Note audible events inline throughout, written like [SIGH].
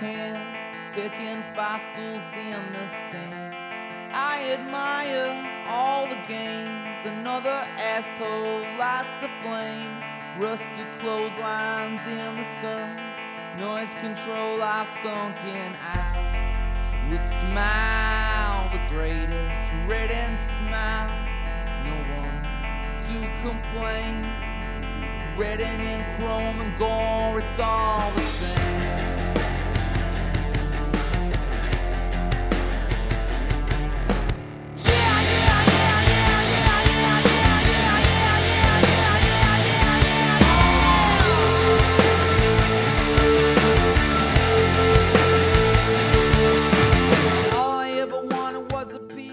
can, picking fossils in the sand. I admire all the games, another asshole lights the flame. Rusted clotheslines in the sun, noise control I've sunken out. Will smile the greatest, red and smile. No one to complain. Red and in chrome and gore, it's all the same.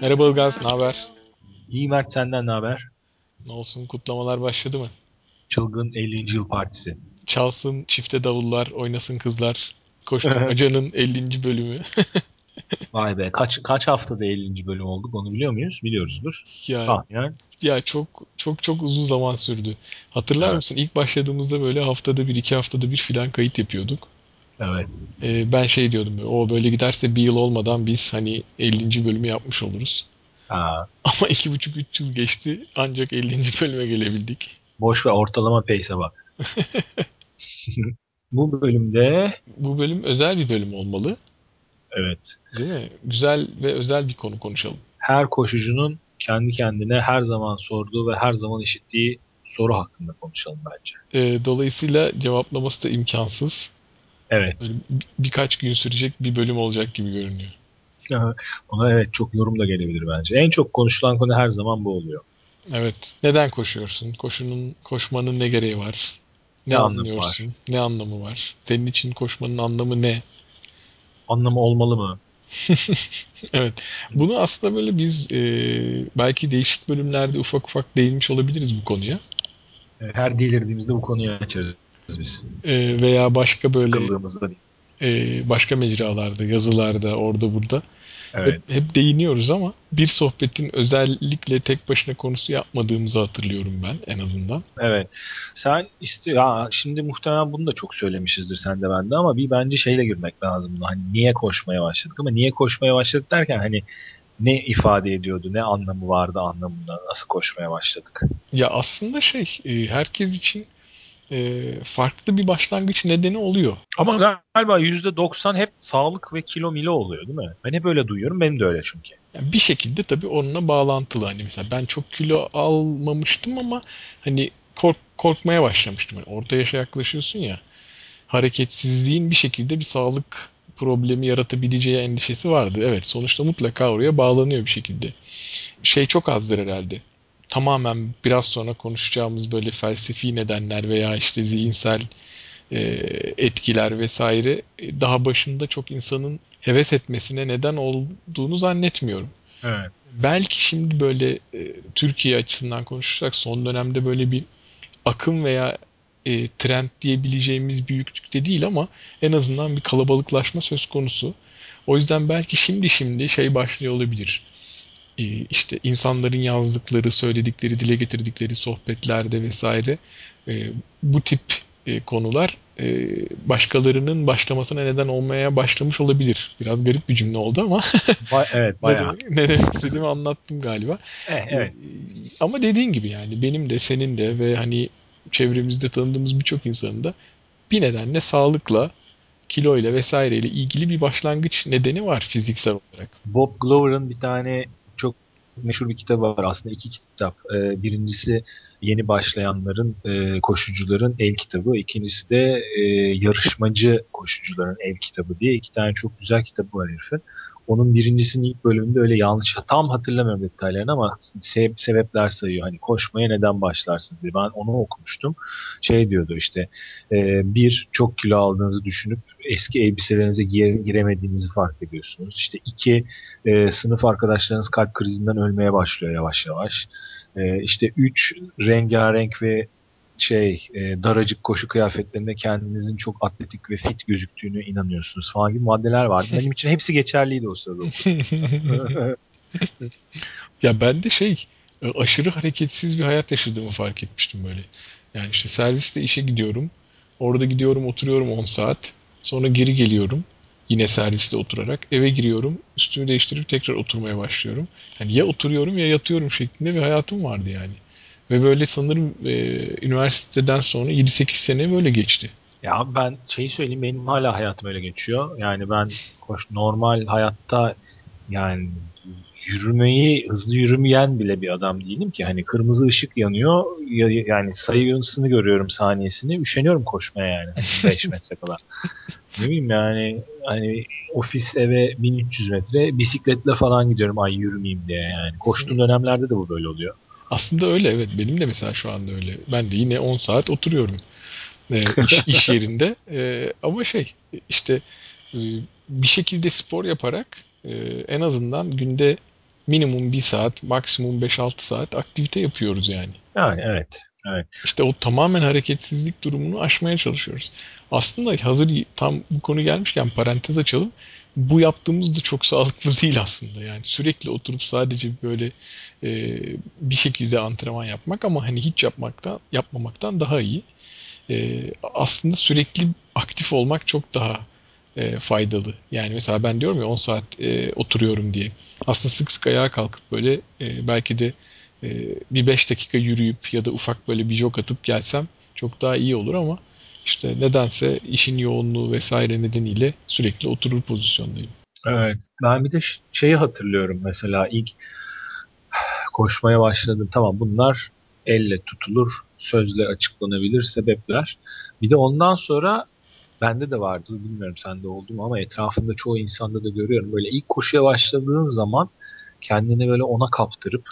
Merhaba Ilgaz, ne haber? İyi Mert senden ne haber? Ne olsun kutlamalar başladı mı? Çılgın 50. yıl partisi. Çalsın çifte davullar, oynasın kızlar. Koşturmaca'nın 50. bölümü. [LAUGHS] Vay be kaç kaç haftada 50. bölüm olduk onu biliyor muyuz? Biliyoruzdur. ya Tahminen. ya çok çok çok uzun zaman sürdü. Hatırlar Evet. mısın? İlk başladığımızda böyle haftada bir, iki haftada bir filan kayıt yapıyorduk. Evet. Ee, ben şey diyordum, o böyle giderse bir yıl olmadan biz hani 50. bölümü yapmış oluruz. Ha, [LAUGHS] Ama iki buçuk üç yıl geçti ancak 50. bölüme gelebildik. boş ve ortalama pace'e bak. [LAUGHS] Bu bölümde Bu bölüm özel bir bölüm olmalı. evet Değil mi? Güzel ve özel bir konu konuşalım. her koşucunun kendi kendine her zaman sorduğu ve her zaman işittiği soru hakkında konuşalım bence. Ee, dolayısıyla cevaplaması da imkansız. Evet. Böyle bir- birkaç gün sürecek bir bölüm olacak gibi görünüyor. Ona evet çok yorum da gelebilir bence. En çok konuşulan konu her zaman bu oluyor. Evet. Neden koşuyorsun? Koşunun, koşmanın ne gereği var? Ne, Ne anlamı anlıyorsun? Ne anlamı var? Senin için koşmanın anlamı ne? Anlamı olmalı mı? [LAUGHS] Evet. Bunu aslında böyle biz e, belki değişik bölümlerde ufak ufak değinmiş olabiliriz bu konuya. Her delirdiğimizde bu konuyu açarız biz. E, veya başka böyle e, başka mecralarda, yazılarda, orada burada Evet. hep, hep değiniyoruz ama bir sohbetin özellikle tek başına konusu yapmadığımızı hatırlıyorum ben en azından. Evet. Sen istiyor ha, şimdi muhtemelen bunu da çok söylemişizdir sen de ben de ama bir bence şeyle girmek lazım buna. Hani niye koşmaya başladık ama niye koşmaya başladık derken hani ne ifade ediyordu, ne anlamı vardı anlamında nasıl koşmaya başladık. Ya aslında şey e, herkes için e, farklı bir başlangıç nedeni oluyor. Ama galiba %90 hep sağlık ve kilo milo oluyor değil mi? Ben hep öyle duyuyorum. Benim de öyle çünkü. Yani bir şekilde tabii onunla bağlantılı. Hani mesela ben çok kilo almamıştım ama hani kork, korkmaya başlamıştım. Yani orta yaşa yaklaşıyorsun ya hareketsizliğin bir şekilde bir sağlık problemi yaratabileceği endişesi vardı. Evet sonuçta mutlaka oraya bağlanıyor bir şekilde. Şey çok azdır herhalde. Tamamen biraz sonra konuşacağımız böyle felsefi nedenler veya işte zihinsel e, etkiler vesaire e, daha başında çok insanın heves etmesine neden olduğunu zannetmiyorum. Evet. Belki şimdi böyle e, Türkiye açısından konuşursak son dönemde böyle bir akım veya e, trend diyebileceğimiz büyüklükte değil ama en azından bir kalabalıklaşma söz konusu. O yüzden belki şimdi şimdi şey başlıyor olabilir. E, işte insanların yazdıkları, söyledikleri, dile getirdikleri sohbetlerde vesaire e, bu tip e, konular başkalarının başlamasına neden olmaya başlamış olabilir. Biraz garip bir cümle oldu ama [LAUGHS] Ba- evet ne, bayağı. demek, ne demek istediğimi anlattım galiba. Eh, evet. Ama dediğin gibi yani benim de senin de ve hani çevremizde tanıdığımız birçok insanın da bir nedenle sağlıkla, kiloyla vesaireyle ilgili bir başlangıç nedeni var fiziksel olarak. Bob Glover'ın bir tane meşhur bir kitabı var aslında iki kitap. Ee, birincisi yeni başlayanların, e, koşucuların el kitabı. İkincisi de e, yarışmacı koşucuların el kitabı diye iki tane çok güzel kitabı var herifin. Onun birincisinin ilk bölümünde öyle yanlış, tam hatırlamıyorum detaylarını ama se- sebepler sayıyor. Hani koşmaya neden başlarsınız diye. Ben onu okumuştum. Şey diyordu işte e, bir, çok kilo aldığınızı düşünüp eski elbiselerinize giye- giremediğinizi fark ediyorsunuz. İşte iki, e, sınıf arkadaşlarınız kalp krizinden ölmeye başlıyor yavaş yavaş. E, işte üç, rengarenk ve şey e, daracık koşu kıyafetlerinde kendinizin çok atletik ve fit gözüktüğünü inanıyorsunuz falan gibi maddeler vardı. Benim için hepsi geçerliydi o sırada. [LAUGHS] Ya ben de şey e, aşırı hareketsiz bir hayat yaşadığımı fark etmiştim böyle. Yani işte serviste işe gidiyorum. Orada gidiyorum oturuyorum 10 saat. Sonra geri geliyorum. Yine serviste oturarak eve giriyorum. Üstümü değiştirip tekrar oturmaya başlıyorum. Yani ya oturuyorum ya yatıyorum şeklinde bir hayatım vardı yani. Ve böyle sanırım e, üniversiteden sonra 7-8 sene böyle geçti. Ya ben şeyi söyleyeyim benim hala hayatım öyle geçiyor. Yani ben normal hayatta yani yürümeyi hızlı yürümeyen bile bir adam değilim ki. Hani kırmızı ışık yanıyor yani sayısını görüyorum saniyesini. Üşeniyorum koşmaya yani. 5 hani [LAUGHS] metre kadar. ne bileyim yani hani ofis eve 1300 metre bisikletle falan gidiyorum ay yürümeyeyim diye yani. Koştuğum dönemlerde de bu böyle oluyor. Aslında öyle evet. Benim de mesela şu anda öyle. Ben de yine 10 saat oturuyorum. E, iş, [LAUGHS] iş yerinde. E, ama şey işte e, bir şekilde spor yaparak e, en azından günde minimum 1 saat, maksimum 5-6 saat aktivite yapıyoruz yani. Yani evet. Evet. İşte o tamamen hareketsizlik durumunu aşmaya çalışıyoruz. Aslında hazır tam bu konu gelmişken parantez açalım. Bu yaptığımız da çok sağlıklı [LAUGHS] değil aslında. Yani sürekli oturup sadece böyle e, bir şekilde antrenman yapmak ama hani hiç yapmaktan yapmamaktan daha iyi. E, aslında sürekli aktif olmak çok daha e, faydalı. Yani mesela ben diyorum ya 10 saat e, oturuyorum diye. Aslında sık sık ayağa kalkıp böyle e, belki de e, bir 5 dakika yürüyüp ya da ufak böyle bir jog atıp gelsem çok daha iyi olur ama işte nedense işin yoğunluğu vesaire nedeniyle sürekli oturur pozisyondayım. Evet. Ben bir de şeyi hatırlıyorum mesela ilk koşmaya başladım. Tamam bunlar elle tutulur, sözle açıklanabilir sebepler. Bir de ondan sonra bende de vardı bilmiyorum sende oldu mu ama etrafında çoğu insanda da görüyorum. Böyle ilk koşuya başladığın zaman kendini böyle ona kaptırıp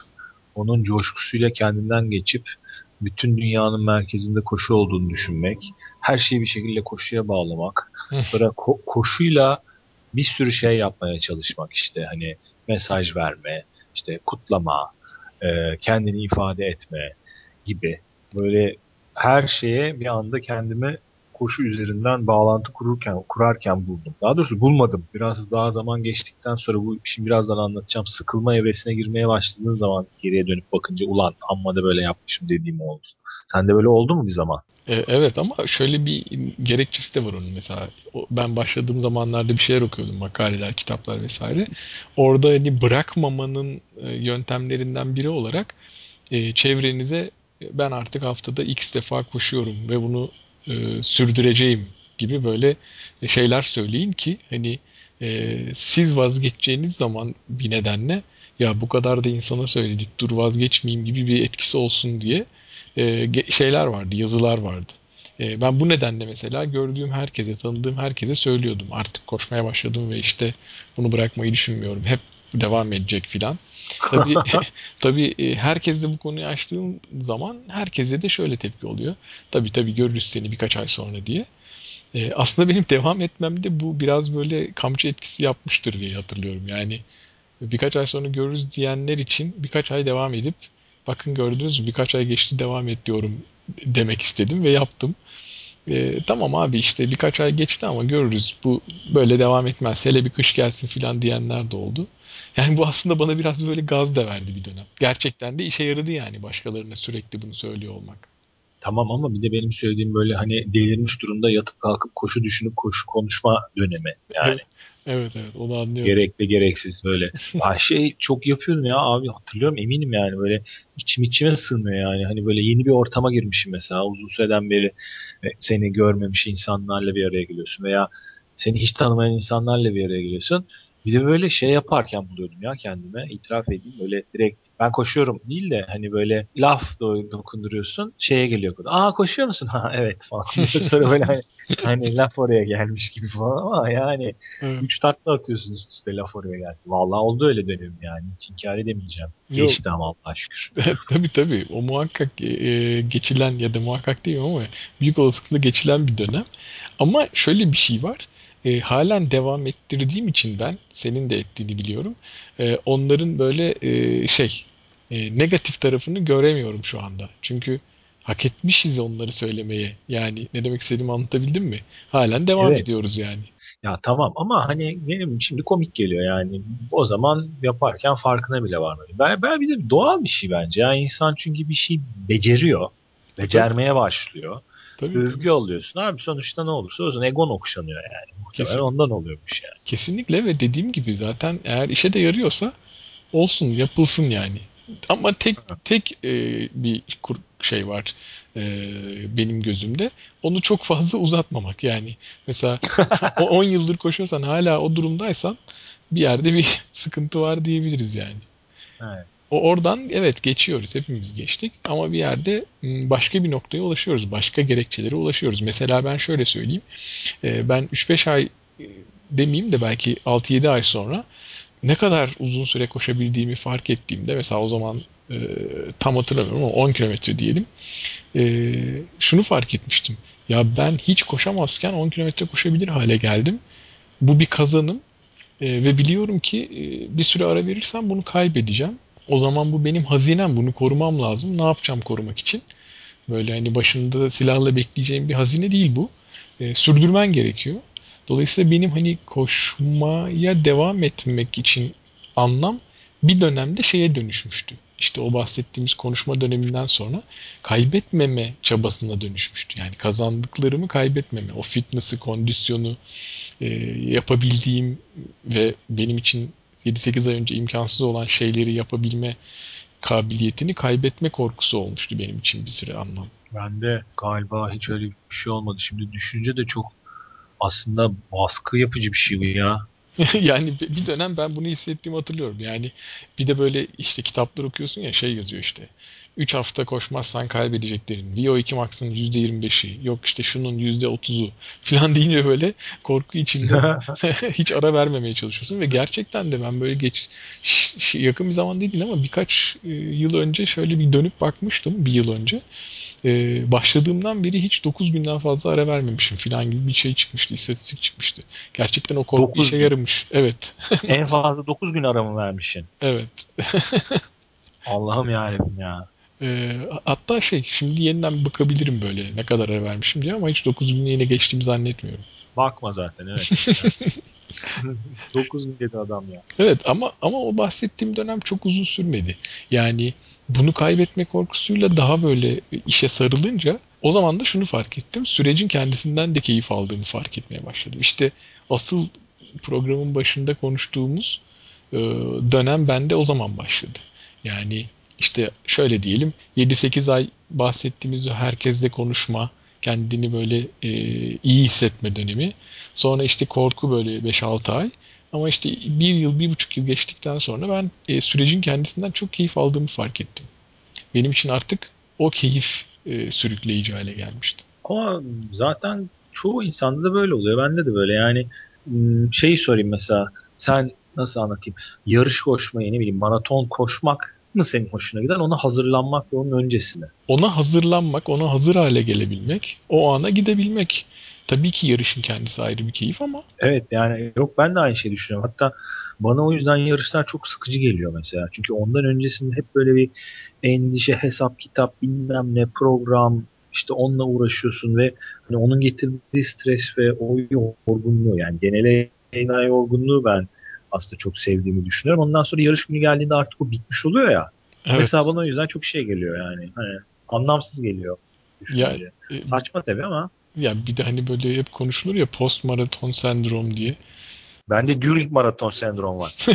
onun coşkusuyla kendinden geçip bütün dünyanın merkezinde koşu olduğunu düşünmek, her şeyi bir şekilde koşuya bağlamak, [LAUGHS] sonra ko- koşuyla bir sürü şey yapmaya çalışmak işte hani mesaj verme, işte kutlama, e, kendini ifade etme gibi. Böyle her şeye bir anda kendimi koşu üzerinden bağlantı kururken kurarken buldum. Daha doğrusu bulmadım. Biraz daha zaman geçtikten sonra bu işin birazdan anlatacağım. Sıkılma evresine girmeye başladığın zaman geriye dönüp bakınca ulan amma da böyle yapmışım dediğim oldu. Sende böyle oldu mu bir zaman? E, evet ama şöyle bir gerekçesi de var onun mesela. Ben başladığım zamanlarda bir şeyler okuyordum. Makaleler, kitaplar vesaire. Orada hani bırakmamanın e, yöntemlerinden biri olarak e, çevrenize ben artık haftada x defa koşuyorum ve bunu e, sürdüreceğim gibi böyle şeyler söyleyin ki hani e, siz vazgeçeceğiniz zaman bir nedenle ya bu kadar da insana söyledik dur vazgeçmeyeyim gibi bir etkisi olsun diye e, şeyler vardı, yazılar vardı. E, ben bu nedenle mesela gördüğüm herkese, tanıdığım herkese söylüyordum. Artık koşmaya başladım ve işte bunu bırakmayı düşünmüyorum. Hep devam edecek filan. [LAUGHS] Tabii, tabii e, herkesle bu konuyu açtığım zaman herkese de şöyle tepki oluyor. Tabii tabii görürüz seni birkaç ay sonra diye. E, aslında benim devam etmemde bu biraz böyle kamçı etkisi yapmıştır diye hatırlıyorum. Yani birkaç ay sonra görürüz diyenler için birkaç ay devam edip bakın gördünüz mü birkaç ay geçti devam et diyorum demek istedim ve yaptım. E, tamam abi işte birkaç ay geçti ama görürüz bu böyle devam etmez hele bir kış gelsin filan diyenler de oldu. Yani bu aslında bana biraz böyle gaz da verdi bir dönem. Gerçekten de işe yaradı yani başkalarına sürekli bunu söylüyor olmak. Tamam ama bir de benim söylediğim böyle hani delirmiş durumda yatıp kalkıp koşu düşünüp koşu konuşma dönemi yani. Evet. Evet evet onu anlıyorum. Gerekli gereksiz böyle. [LAUGHS] ya şey çok yapıyordum ya abi hatırlıyorum eminim yani böyle içim içime sığmıyor yani. Hani böyle yeni bir ortama girmişim mesela uzun süreden beri e, seni görmemiş insanlarla bir araya geliyorsun veya seni hiç tanımayan insanlarla bir araya geliyorsun. Bir de böyle şey yaparken buluyordum ya kendime itiraf edeyim böyle direkt ben koşuyorum değil de hani böyle laf dokunduruyorsun şeye geliyor. Aa koşuyor musun? [LAUGHS] Ha evet falan. [LAUGHS] Sonra böyle hani, hani laf oraya gelmiş gibi falan ama yani evet. üç takla atıyorsun üst üste laf oraya gelsin. Vallahi oldu öyle dönem yani. Hiç inkar edemeyeceğim. Yok. Geçti ama Allah'a şükür. [LAUGHS] tabii tabii. O muhakkak e, geçilen ya da muhakkak değil ama büyük olasılıkla geçilen bir dönem. Ama şöyle bir şey var e, halen devam ettirdiğim için ben senin de ettiğini biliyorum. E, onların böyle e, şey e, negatif tarafını göremiyorum şu anda. Çünkü hak etmişiz onları söylemeye. Yani ne demek istediğimi anlatabildim mi? Halen devam evet. ediyoruz yani. Ya tamam ama hani benim şimdi komik geliyor yani. O zaman yaparken farkına bile varmadım. Ben, ben bir de doğal bir şey bence. Yani insan çünkü bir şey beceriyor. Becermeye başlıyor. Tabii, Övgü alıyorsun. Abi sonuçta ne olursa olsun egon okşanıyor yani. Muhtemelen ondan oluyormuş yani. Kesinlikle ve dediğim gibi zaten eğer işe de yarıyorsa olsun yapılsın yani. Ama tek tek e, bir şey var e, benim gözümde. Onu çok fazla uzatmamak yani. Mesela [LAUGHS] 10 yıldır koşuyorsan hala o durumdaysan bir yerde bir [LAUGHS] sıkıntı var diyebiliriz yani. Evet. O oradan evet geçiyoruz. Hepimiz geçtik. Ama bir yerde başka bir noktaya ulaşıyoruz. Başka gerekçelere ulaşıyoruz. Mesela ben şöyle söyleyeyim. Ben 3-5 ay demeyeyim de belki 6-7 ay sonra ne kadar uzun süre koşabildiğimi fark ettiğimde mesela o zaman e, tam hatırlamıyorum ama 10 kilometre diyelim e, şunu fark etmiştim. Ya ben hiç koşamazken 10 kilometre koşabilir hale geldim. Bu bir kazanım e, ve biliyorum ki e, bir süre ara verirsem bunu kaybedeceğim. O zaman bu benim hazinem bunu korumam lazım. Ne yapacağım korumak için? Böyle hani başında silahla bekleyeceğim bir hazine değil bu. E, sürdürmen gerekiyor. Dolayısıyla benim hani koşmaya devam etmek için anlam bir dönemde şeye dönüşmüştü. İşte o bahsettiğimiz konuşma döneminden sonra kaybetmeme çabasına dönüşmüştü. Yani kazandıklarımı kaybetmeme, o fitness'ı, kondisyonu e, yapabildiğim ve benim için 7-8 ay önce imkansız olan şeyleri yapabilme kabiliyetini kaybetme korkusu olmuştu benim için bir süre anlam. Ben de galiba hiç öyle bir şey olmadı. Şimdi düşünce de çok aslında baskı yapıcı bir şey bu ya. [LAUGHS] yani bir dönem ben bunu hissettiğimi hatırlıyorum. Yani bir de böyle işte kitaplar okuyorsun ya şey yazıyor işte. 3 hafta koşmazsan kaybedeceklerin. VO2 Max'ın %25'i. Yok işte şunun %30'u falan [LAUGHS] deyince böyle korku içinde [LAUGHS] [LAUGHS] hiç ara vermemeye çalışıyorsun. Ve gerçekten de ben böyle geç yakın bir zaman değil ama birkaç e, yıl önce şöyle bir dönüp bakmıştım. Bir yıl önce. Ee, başladığımdan beri hiç 9 günden fazla ara vermemişim falan gibi bir şey çıkmıştı. istatistik çıkmıştı. Gerçekten o korku işe yaramış. Evet. en fazla 9 gün ara mı vermişsin? Evet. Allah'ım yarabbim ya. E, hatta şey şimdi yeniden bakabilirim böyle ne kadar ara vermişim diye ama hiç 9 bin yine geçtiğimi zannetmiyorum. Bakma zaten evet. [LAUGHS] 9 bin dedi adam ya. Evet ama ama o bahsettiğim dönem çok uzun sürmedi. Yani bunu kaybetme korkusuyla daha böyle işe sarılınca o zaman da şunu fark ettim. Sürecin kendisinden de keyif aldığımı fark etmeye başladım. İşte asıl programın başında konuştuğumuz e, dönem bende o zaman başladı. Yani işte şöyle diyelim 7-8 ay bahsettiğimiz herkesle konuşma, kendini böyle e, iyi hissetme dönemi. Sonra işte korku böyle 5-6 ay. Ama işte bir yıl, bir buçuk yıl geçtikten sonra ben e, sürecin kendisinden çok keyif aldığımı fark ettim. Benim için artık o keyif e, sürükleyici hale gelmişti. Ama zaten çoğu insanda da böyle oluyor. Bende de böyle yani şeyi sorayım mesela sen nasıl anlatayım yarış koşmayı ne bileyim maraton koşmak mı senin hoşuna giden ona hazırlanmak ve onun öncesine? Ona hazırlanmak, ona hazır hale gelebilmek, o ana gidebilmek. Tabii ki yarışın kendisi ayrı bir keyif ama. Evet yani yok ben de aynı şeyi düşünüyorum. Hatta bana o yüzden yarışlar çok sıkıcı geliyor mesela. Çünkü ondan öncesinde hep böyle bir endişe, hesap, kitap, bilmem ne, program, işte onunla uğraşıyorsun ve hani onun getirdiği stres ve o yorgunluğu yani genele yorgunluğu ben aslında çok sevdiğimi düşünüyorum. Ondan sonra yarış günü geldiğinde artık o bitmiş oluyor ya. Evet. Mesela bana o yüzden çok şey geliyor yani. Hani anlamsız geliyor. Ya, e, Saçma tabii ama. Ya bir de hani böyle hep konuşulur ya post maraton sendrom diye. Bende during maraton sendrom var. [LAUGHS]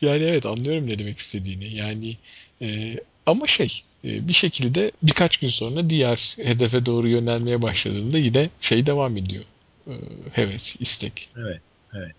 yani evet anlıyorum ne demek istediğini. Yani e, ama şey e, bir şekilde birkaç gün sonra diğer hedefe doğru yönelmeye başladığında yine şey devam ediyor. E, heves, istek. Evet. Evet.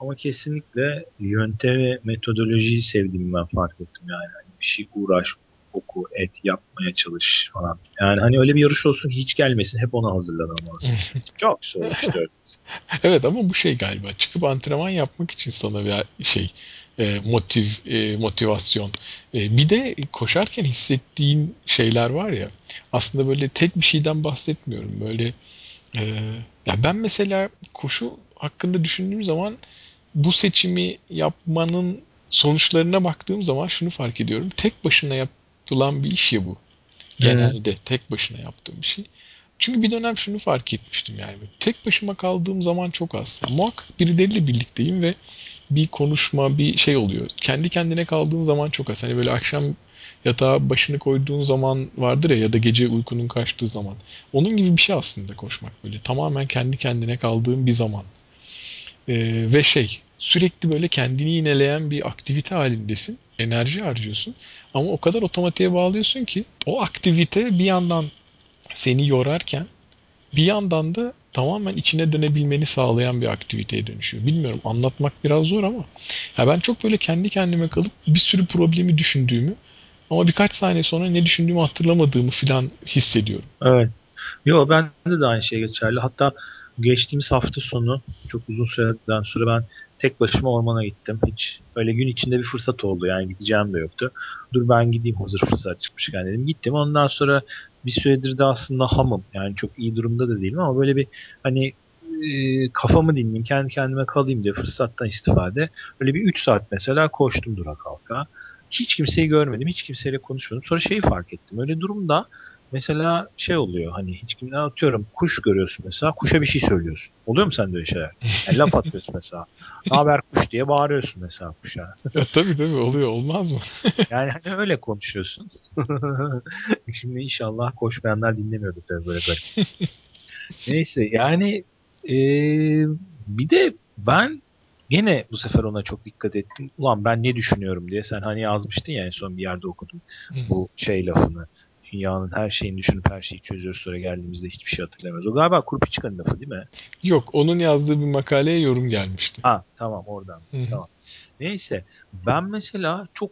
Ama kesinlikle yöntemi, metodolojiyi sevdiğimi ben fark ettim yani. Hani bir şey uğraş, oku, et, yapmaya çalış falan. Yani hani öyle bir yarış olsun hiç gelmesin. Hep ona hazırlanmalısın. Çok zor işte. [LAUGHS] evet ama bu şey galiba. Çıkıp antrenman yapmak için sana bir şey e, motiv, e, motivasyon. E, bir de koşarken hissettiğin şeyler var ya. Aslında böyle tek bir şeyden bahsetmiyorum. Böyle e, ya ben mesela koşu hakkında düşündüğüm zaman bu seçimi yapmanın sonuçlarına baktığım zaman şunu fark ediyorum. Tek başına yapılan bir iş ya bu. Genelde evet. tek başına yaptığım bir şey. çünkü bir dönem şunu fark etmiştim yani. Tek başıma kaldığım zaman çok az. Yani muhakkak birileriyle birlikteyim ve bir konuşma, bir şey oluyor. Kendi kendine kaldığın zaman çok az. Hani böyle akşam yatağa başını koyduğun zaman vardır ya ya da gece uykunun kaçtığı zaman. Onun gibi bir şey aslında koşmak böyle. Tamamen kendi kendine kaldığın bir zaman. Ee, ve şey sürekli böyle kendini yineleyen bir aktivite halindesin. Enerji harcıyorsun. Ama o kadar otomatiğe bağlıyorsun ki o aktivite bir yandan seni yorarken bir yandan da tamamen içine dönebilmeni sağlayan bir aktiviteye dönüşüyor. Bilmiyorum anlatmak biraz zor ama ya ben çok böyle kendi kendime kalıp bir sürü problemi düşündüğümü ama birkaç saniye sonra ne düşündüğümü hatırlamadığımı falan hissediyorum. Evet. Yo ben de, de aynı şey geçerli. Hatta geçtiğimiz hafta sonu çok uzun süreden sonra ben tek başıma ormana gittim. Hiç öyle gün içinde bir fırsat oldu yani gideceğim de yoktu. Dur ben gideyim hazır fırsat çıkmışken dedim. Gittim ondan sonra bir süredir de aslında hamım. Yani çok iyi durumda da değilim ama böyle bir hani e, kafamı dinleyeyim, kendi kendime kalayım diye fırsattan istifade. Böyle bir 3 saat mesela koştum dura kalka. Hiç kimseyi görmedim, hiç kimseyle konuşmadım. Sonra şeyi fark ettim. Öyle durumda mesela şey oluyor hani hiç kimden atıyorum kuş görüyorsun mesela kuşa bir şey söylüyorsun. Oluyor mu sende öyle şeyler? Yani laf atıyorsun mesela. Ne haber kuş diye bağırıyorsun mesela kuşa. Ya, tabii tabii oluyor olmaz mı? [LAUGHS] yani hani öyle konuşuyorsun. [LAUGHS] Şimdi inşallah koşmayanlar dinlemiyordu tabii böyle garip. Neyse yani ee, bir de ben gene bu sefer ona çok dikkat ettim. Ulan ben ne düşünüyorum diye sen hani yazmıştın ya en son bir yerde okudum bu şey lafını dünyanın her şeyini düşünüp her şeyi çözüyoruz sonra geldiğimizde hiçbir şey hatırlamıyoruz. O galiba Kurpiçka'nın lafı değil mi? Yok onun yazdığı bir makaleye yorum gelmişti. Ha tamam oradan. Hı-hı. Tamam. Neyse ben mesela çok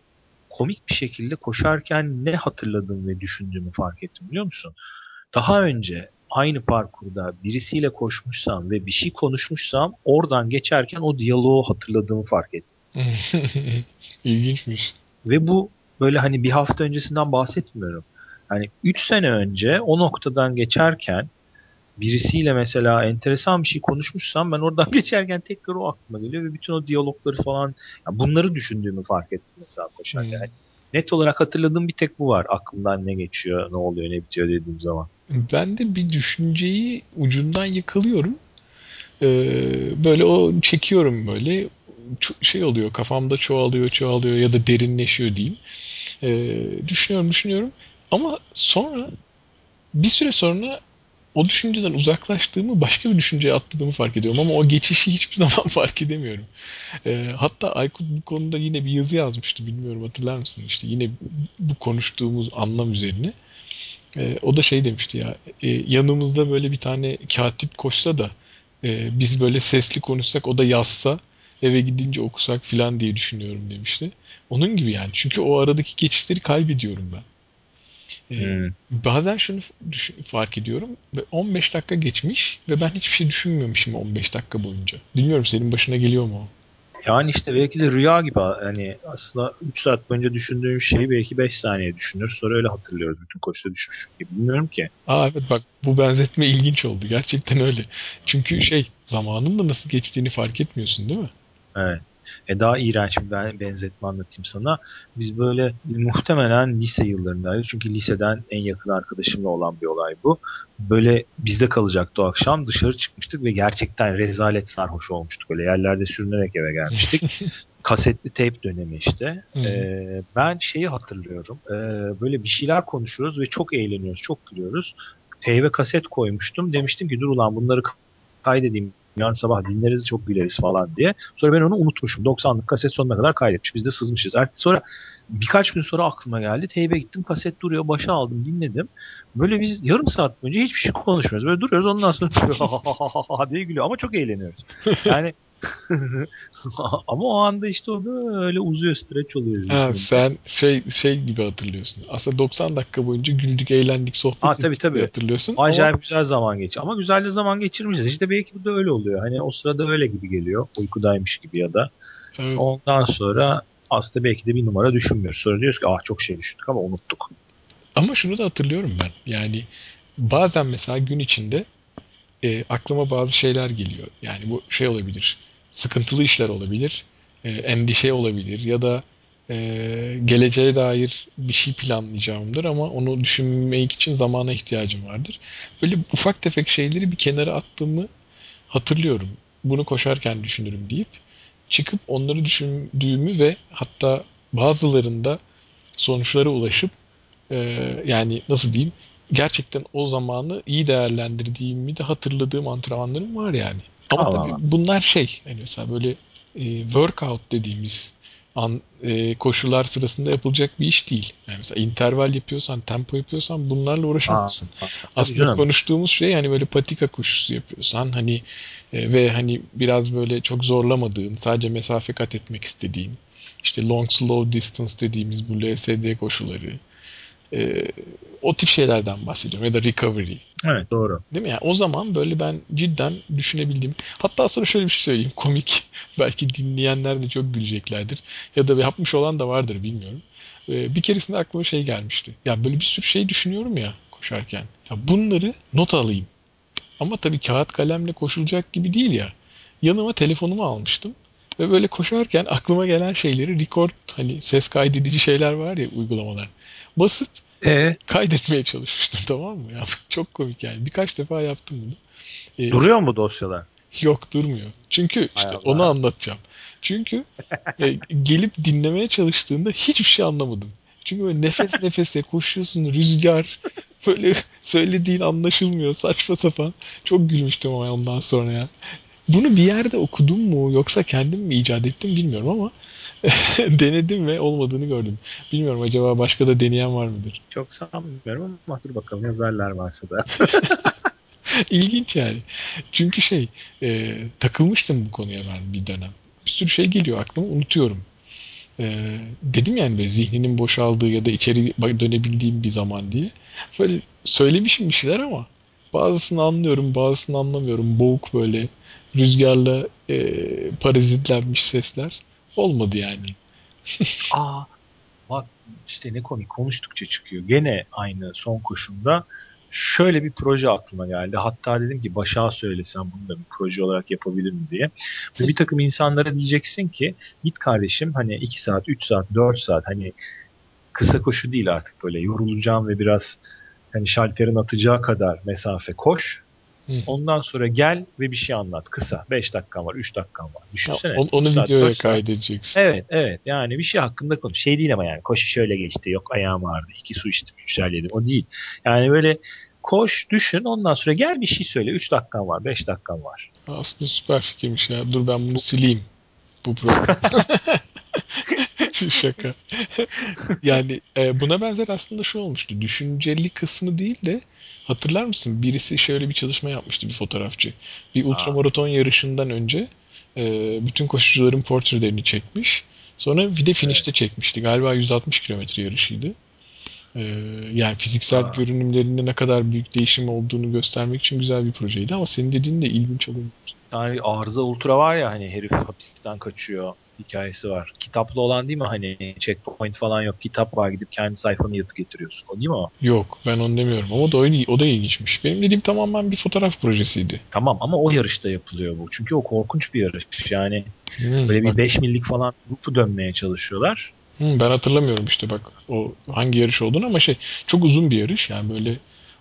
komik bir şekilde koşarken ne hatırladığımı ve düşündüğümü fark ettim biliyor musun? Daha önce aynı parkurda birisiyle koşmuşsam ve bir şey konuşmuşsam oradan geçerken o diyaloğu hatırladığımı fark ettim. [LAUGHS] İlginçmiş. Ve bu böyle hani bir hafta öncesinden bahsetmiyorum. Hani 3 sene önce o noktadan geçerken birisiyle mesela enteresan bir şey konuşmuşsam ben oradan [LAUGHS] geçerken tekrar o aklıma geliyor ve bütün o diyalogları falan yani bunları düşündüğümü fark ettim mesela koşarken. Hmm. Yani net olarak hatırladığım bir tek bu var. Aklımdan ne geçiyor, ne oluyor, ne bitiyor dediğim zaman. Ben de bir düşünceyi ucundan yakalıyorum. Ee, böyle o çekiyorum böyle şey oluyor kafamda çoğalıyor çoğalıyor ya da derinleşiyor diyeyim. Ee, düşünüyorum düşünüyorum ama sonra bir süre sonra o düşünceden uzaklaştığımı başka bir düşünceye atladığımı fark ediyorum ama o geçişi hiçbir [LAUGHS] zaman fark edemiyorum. E, hatta Aykut bu konuda yine bir yazı yazmıştı bilmiyorum hatırlar mısın? İşte yine bu konuştuğumuz anlam üzerine. E, o da şey demişti ya e, yanımızda böyle bir tane katip koşsa da e, biz böyle sesli konuşsak o da yazsa eve gidince okusak filan diye düşünüyorum demişti. Onun gibi yani çünkü o aradaki geçişleri kaybediyorum ben. Hmm. Bazen şunu fark ediyorum. 15 dakika geçmiş ve ben hiçbir şey düşünmüyormuşum 15 dakika boyunca. Bilmiyorum senin başına geliyor mu o? Yani işte belki de rüya gibi hani aslında 3 saat boyunca düşündüğüm şeyi belki 5 saniye düşünür. Sonra öyle hatırlıyoruz bütün koşta düşmüş gibi. Bilmiyorum ki. Aa evet bak bu benzetme ilginç oldu. Gerçekten öyle. Çünkü şey zamanın da nasıl geçtiğini fark etmiyorsun değil mi? Evet. E, daha iğrenç bir ben, benzetme anlatayım sana. Biz böyle muhtemelen lise yıllarındaydı. Çünkü liseden en yakın arkadaşımla olan bir olay bu. Böyle bizde kalacaktı o akşam. Dışarı çıkmıştık ve gerçekten rezalet sarhoş olmuştuk. Öyle yerlerde sürünerek eve gelmiştik. [LAUGHS] Kasetli tape dönemi işte. Ee, ben şeyi hatırlıyorum. Ee, böyle bir şeyler konuşuyoruz ve çok eğleniyoruz, çok gülüyoruz. Teyve kaset koymuştum. Demiştim ki dur ulan bunları kaydedeyim yarın sabah dinleriz çok güleriz falan diye. Sonra ben onu unutmuşum. 90'lık kaset sonuna kadar kaydetmiş. Biz de sızmışız. Artık sonra birkaç gün sonra aklıma geldi. Teybe gittim kaset duruyor. Başa aldım dinledim. Böyle biz yarım saat boyunca hiçbir şey konuşmuyoruz. Böyle duruyoruz ondan sonra [LAUGHS] diye gülüyor. Ama çok eğleniyoruz. Yani [LAUGHS] Ama o anda işte o da öyle uzuyor, stretch oluyor. Ha, sen şey şey gibi hatırlıyorsun. Aslında 90 dakika boyunca güldük, eğlendik, sohbet ha, tabii, tabii. hatırlıyorsun. Acayip ama... güzel zaman geçiyor. Ama güzel de zaman geçirmişiz. İşte belki bu da öyle oluyor. Hani o sırada öyle gibi geliyor. Uykudaymış gibi ya da. Evet. Ondan sonra aslında belki de bir numara düşünmüyoruz. Sonra diyoruz ki ah çok şey düşündük ama unuttuk. Ama şunu da hatırlıyorum ben. Yani bazen mesela gün içinde e, aklıma bazı şeyler geliyor. Yani bu şey olabilir sıkıntılı işler olabilir, e, endişe olabilir ya da e, geleceğe dair bir şey planlayacağımdır ama onu düşünmek için zamana ihtiyacım vardır. Böyle ufak tefek şeyleri bir kenara attığımı hatırlıyorum. Bunu koşarken düşünürüm deyip çıkıp onları düşündüğümü ve hatta bazılarında sonuçlara ulaşıp e, yani nasıl diyeyim gerçekten o zamanı iyi değerlendirdiğimi de hatırladığım antrenmanlarım var yani. Ama Allah tabii Allah. bunlar şey hani mesela böyle e, workout dediğimiz an, e, koşular sırasında yapılacak bir iş değil. Yani mesela interval yapıyorsan, tempo yapıyorsan bunlarla uğraşamazsın. Aa, Aslında canım. konuştuğumuz şey hani böyle patika koşusu yapıyorsan hani e, ve hani biraz böyle çok zorlamadığın, sadece mesafe kat etmek istediğin, işte long slow distance dediğimiz bu LSD koşuları, e, o tip şeylerden bahsediyorum ya da recovery. Evet doğru. Değil mi? Yani o zaman böyle ben cidden düşünebildiğim. Hatta sana şöyle bir şey söyleyeyim. [LAUGHS] Komik. Belki dinleyenler de çok güleceklerdir. Ya da yapmış olan da vardır bilmiyorum. Ee, bir keresinde aklıma şey gelmişti. Ya böyle bir sürü şey düşünüyorum ya koşarken. Ya bunları not alayım. Ama tabii kağıt kalemle koşulacak gibi değil ya. Yanıma telefonumu almıştım. Ve böyle koşarken aklıma gelen şeyleri record hani ses kaydedici şeyler var ya uygulamalar. Basıp ee? kaydetmeye çalışmıştım [LAUGHS] tamam mı? Ya, çok komik yani. Birkaç defa yaptım bunu. Ee, Duruyor mu dosyalar? Yok durmuyor. Çünkü işte onu anlatacağım. Çünkü [LAUGHS] e, gelip dinlemeye çalıştığında hiçbir şey anlamadım. Çünkü böyle nefes [LAUGHS] nefese koşuyorsun rüzgar böyle söylediğin anlaşılmıyor saçma sapan. Çok gülmüştüm ama ondan sonra ya. Bunu bir yerde okudum mu yoksa kendim mi icat ettim bilmiyorum ama [LAUGHS] denedim ve olmadığını gördüm. Bilmiyorum acaba başka da deneyen var mıdır? Çok sanmıyorum ama dur bakalım yazarlar varsa da. [LAUGHS] İlginç yani. Çünkü şey e, takılmıştım bu konuya ben bir dönem. Bir sürü şey geliyor aklıma unutuyorum. E, dedim yani böyle zihninin boşaldığı ya da içeri dönebildiğim bir zaman diye. Böyle söylemişim bir şeyler ama bazısını anlıyorum bazısını anlamıyorum. Boğuk böyle rüzgarla e, parazitlenmiş sesler olmadı yani. [LAUGHS] Aa bak işte ne komik konuştukça çıkıyor. Gene aynı son koşumda şöyle bir proje aklıma geldi. Hatta dedim ki Başak'a söylesem bunu da bir proje olarak yapabilir mi diye. Ve bir takım insanlara diyeceksin ki git kardeşim hani 2 saat, 3 saat, 4 saat hani kısa koşu değil artık böyle yorulacağım ve biraz hani şalterin atacağı kadar mesafe koş. Hı. Ondan sonra gel ve bir şey anlat. Kısa. 5 dakikan var, 3 dakikan var. Düşünsene. Ya, onu saat, videoya kaydedeceksin. Evet, evet. Yani bir şey hakkında konuş. Şey değil ama yani koşu şöyle geçti. Yok ayağım ağrıdı. iki su içtim, yedim. O değil. Yani böyle koş, düşün. Ondan sonra gel bir şey söyle. 3 dakikan var, 5 dakikan var. Aslında süper fikirmiş ya. Dur ben bunu sileyim. Bu program. [LAUGHS] Şaka. yani e, buna benzer aslında şu olmuştu. Düşünceli kısmı değil de Hatırlar mısın? Birisi şöyle bir çalışma yapmıştı bir fotoğrafçı. Bir ultramaraton yarışından önce e, bütün koşucuların portrelerini çekmiş. Sonra bir de finişte evet. çekmişti. Galiba 160 kilometre yarışıydı. E, yani fiziksel Aa. görünümlerinde ne kadar büyük değişim olduğunu göstermek için güzel bir projeydi ama senin dediğin de ilginç olmuş. Yani arıza ultra var ya hani herif hapisten kaçıyor hikayesi var. Kitaplı olan değil mi hani checkpoint falan yok. Kitap var gidip kendi sayfanı yatıp getiriyorsun. O değil mi o? Yok ben onu demiyorum ama o da, o da ilginçmiş. Benim dediğim tamamen bir fotoğraf projesiydi. Tamam ama o yarışta yapılıyor bu. Çünkü o korkunç bir yarış. Yani hmm, böyle bir bak. 5 millik falan grupu dönmeye çalışıyorlar. Hmm, ben hatırlamıyorum işte bak o hangi yarış olduğunu ama şey çok uzun bir yarış. Yani böyle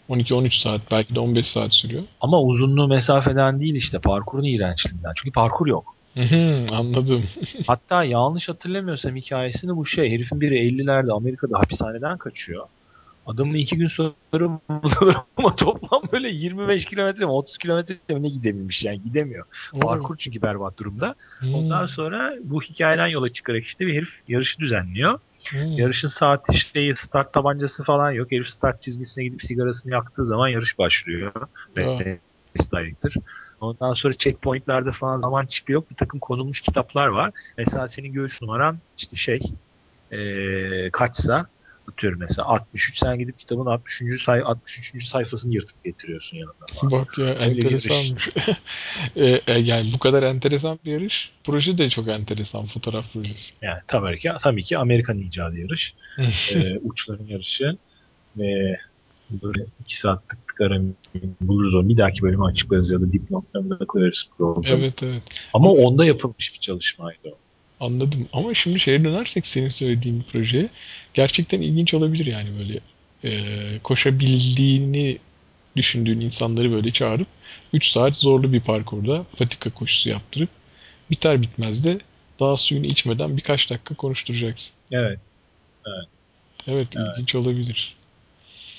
12-13 saat belki de 15 saat sürüyor. Ama uzunluğu mesafeden değil işte parkurun iğrençliğinden. Çünkü parkur yok. Anladım. [LAUGHS] Hatta yanlış hatırlamıyorsam hikayesini bu şey herifin biri 50'lerde Amerika'da hapishaneden kaçıyor. Adamı iki gün sonra buluyorlar ama [LAUGHS] toplam böyle 25 kilometre mi 30 kilometre mi ne gidebilmiş yani gidemiyor. Hmm. Parkur çünkü berbat durumda. Hmm. Ondan sonra bu hikayeden yola çıkarak işte bir herif yarışı düzenliyor. Hmm. Yarışın saati şeyi start tabancası falan yok. Herif start çizgisine gidip sigarasını yaktığı zaman yarış başlıyor. Oh. Director. Ondan sonra checkpointlerde falan zaman çıkıyor. Bir takım konulmuş kitaplar var. Mesela senin göğüs numaran işte şey ee, kaçsa atıyorum mesela 63 sen gidip kitabın 63. Say 63. sayfasını yırtıp getiriyorsun yanında. Bak ya Öyle enteresanmış. [LAUGHS] e, e, yani bu kadar enteresan bir yarış. Proje de çok enteresan fotoğraf projesi. Yani tabii ki tabii ki Amerikan icadı yarış. [LAUGHS] e, uçların yarışı ve böyle iki saat tık tık aramayı buluruz onu. Bir dahaki bölümü açıklarız ya da dipnotlarını da koyarız programı. Evet evet. Ama onda yapılmış bir çalışmaydı o. Anladım. Ama şimdi şeye dönersek senin söylediğin projeye gerçekten ilginç olabilir yani böyle e, koşabildiğini düşündüğün insanları böyle çağırıp 3 saat zorlu bir parkurda patika koşusu yaptırıp biter bitmez de daha suyunu içmeden birkaç dakika konuşturacaksın. Evet. Evet, evet. ilginç olabilir.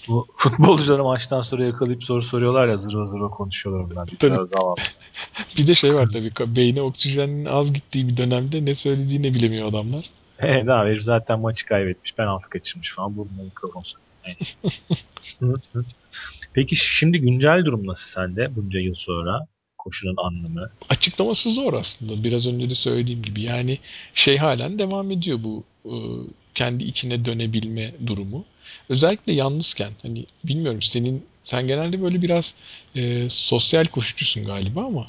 Bu futbolcuları maçtan sonra yakalayıp soru soruyorlar ya zırva zırva konuşuyorlar bunlar bir zaman. bir de şey var tabii beyne oksijenin az gittiği bir dönemde ne söylediğini bilemiyor adamlar. [LAUGHS] Evet abi herif zaten maçı kaybetmiş penaltı kaçırmış falan burnuna mikrofon [LAUGHS] Peki şimdi güncel durum nasıl sende bunca yıl sonra? Koşunun anlamı. Açıklaması zor aslında. Biraz önce de söylediğim gibi. Yani şey halen devam ediyor bu e, kendi içine dönebilme durumu. Özellikle yalnızken hani bilmiyorum senin sen genelde böyle biraz e, sosyal koşucusun galiba ama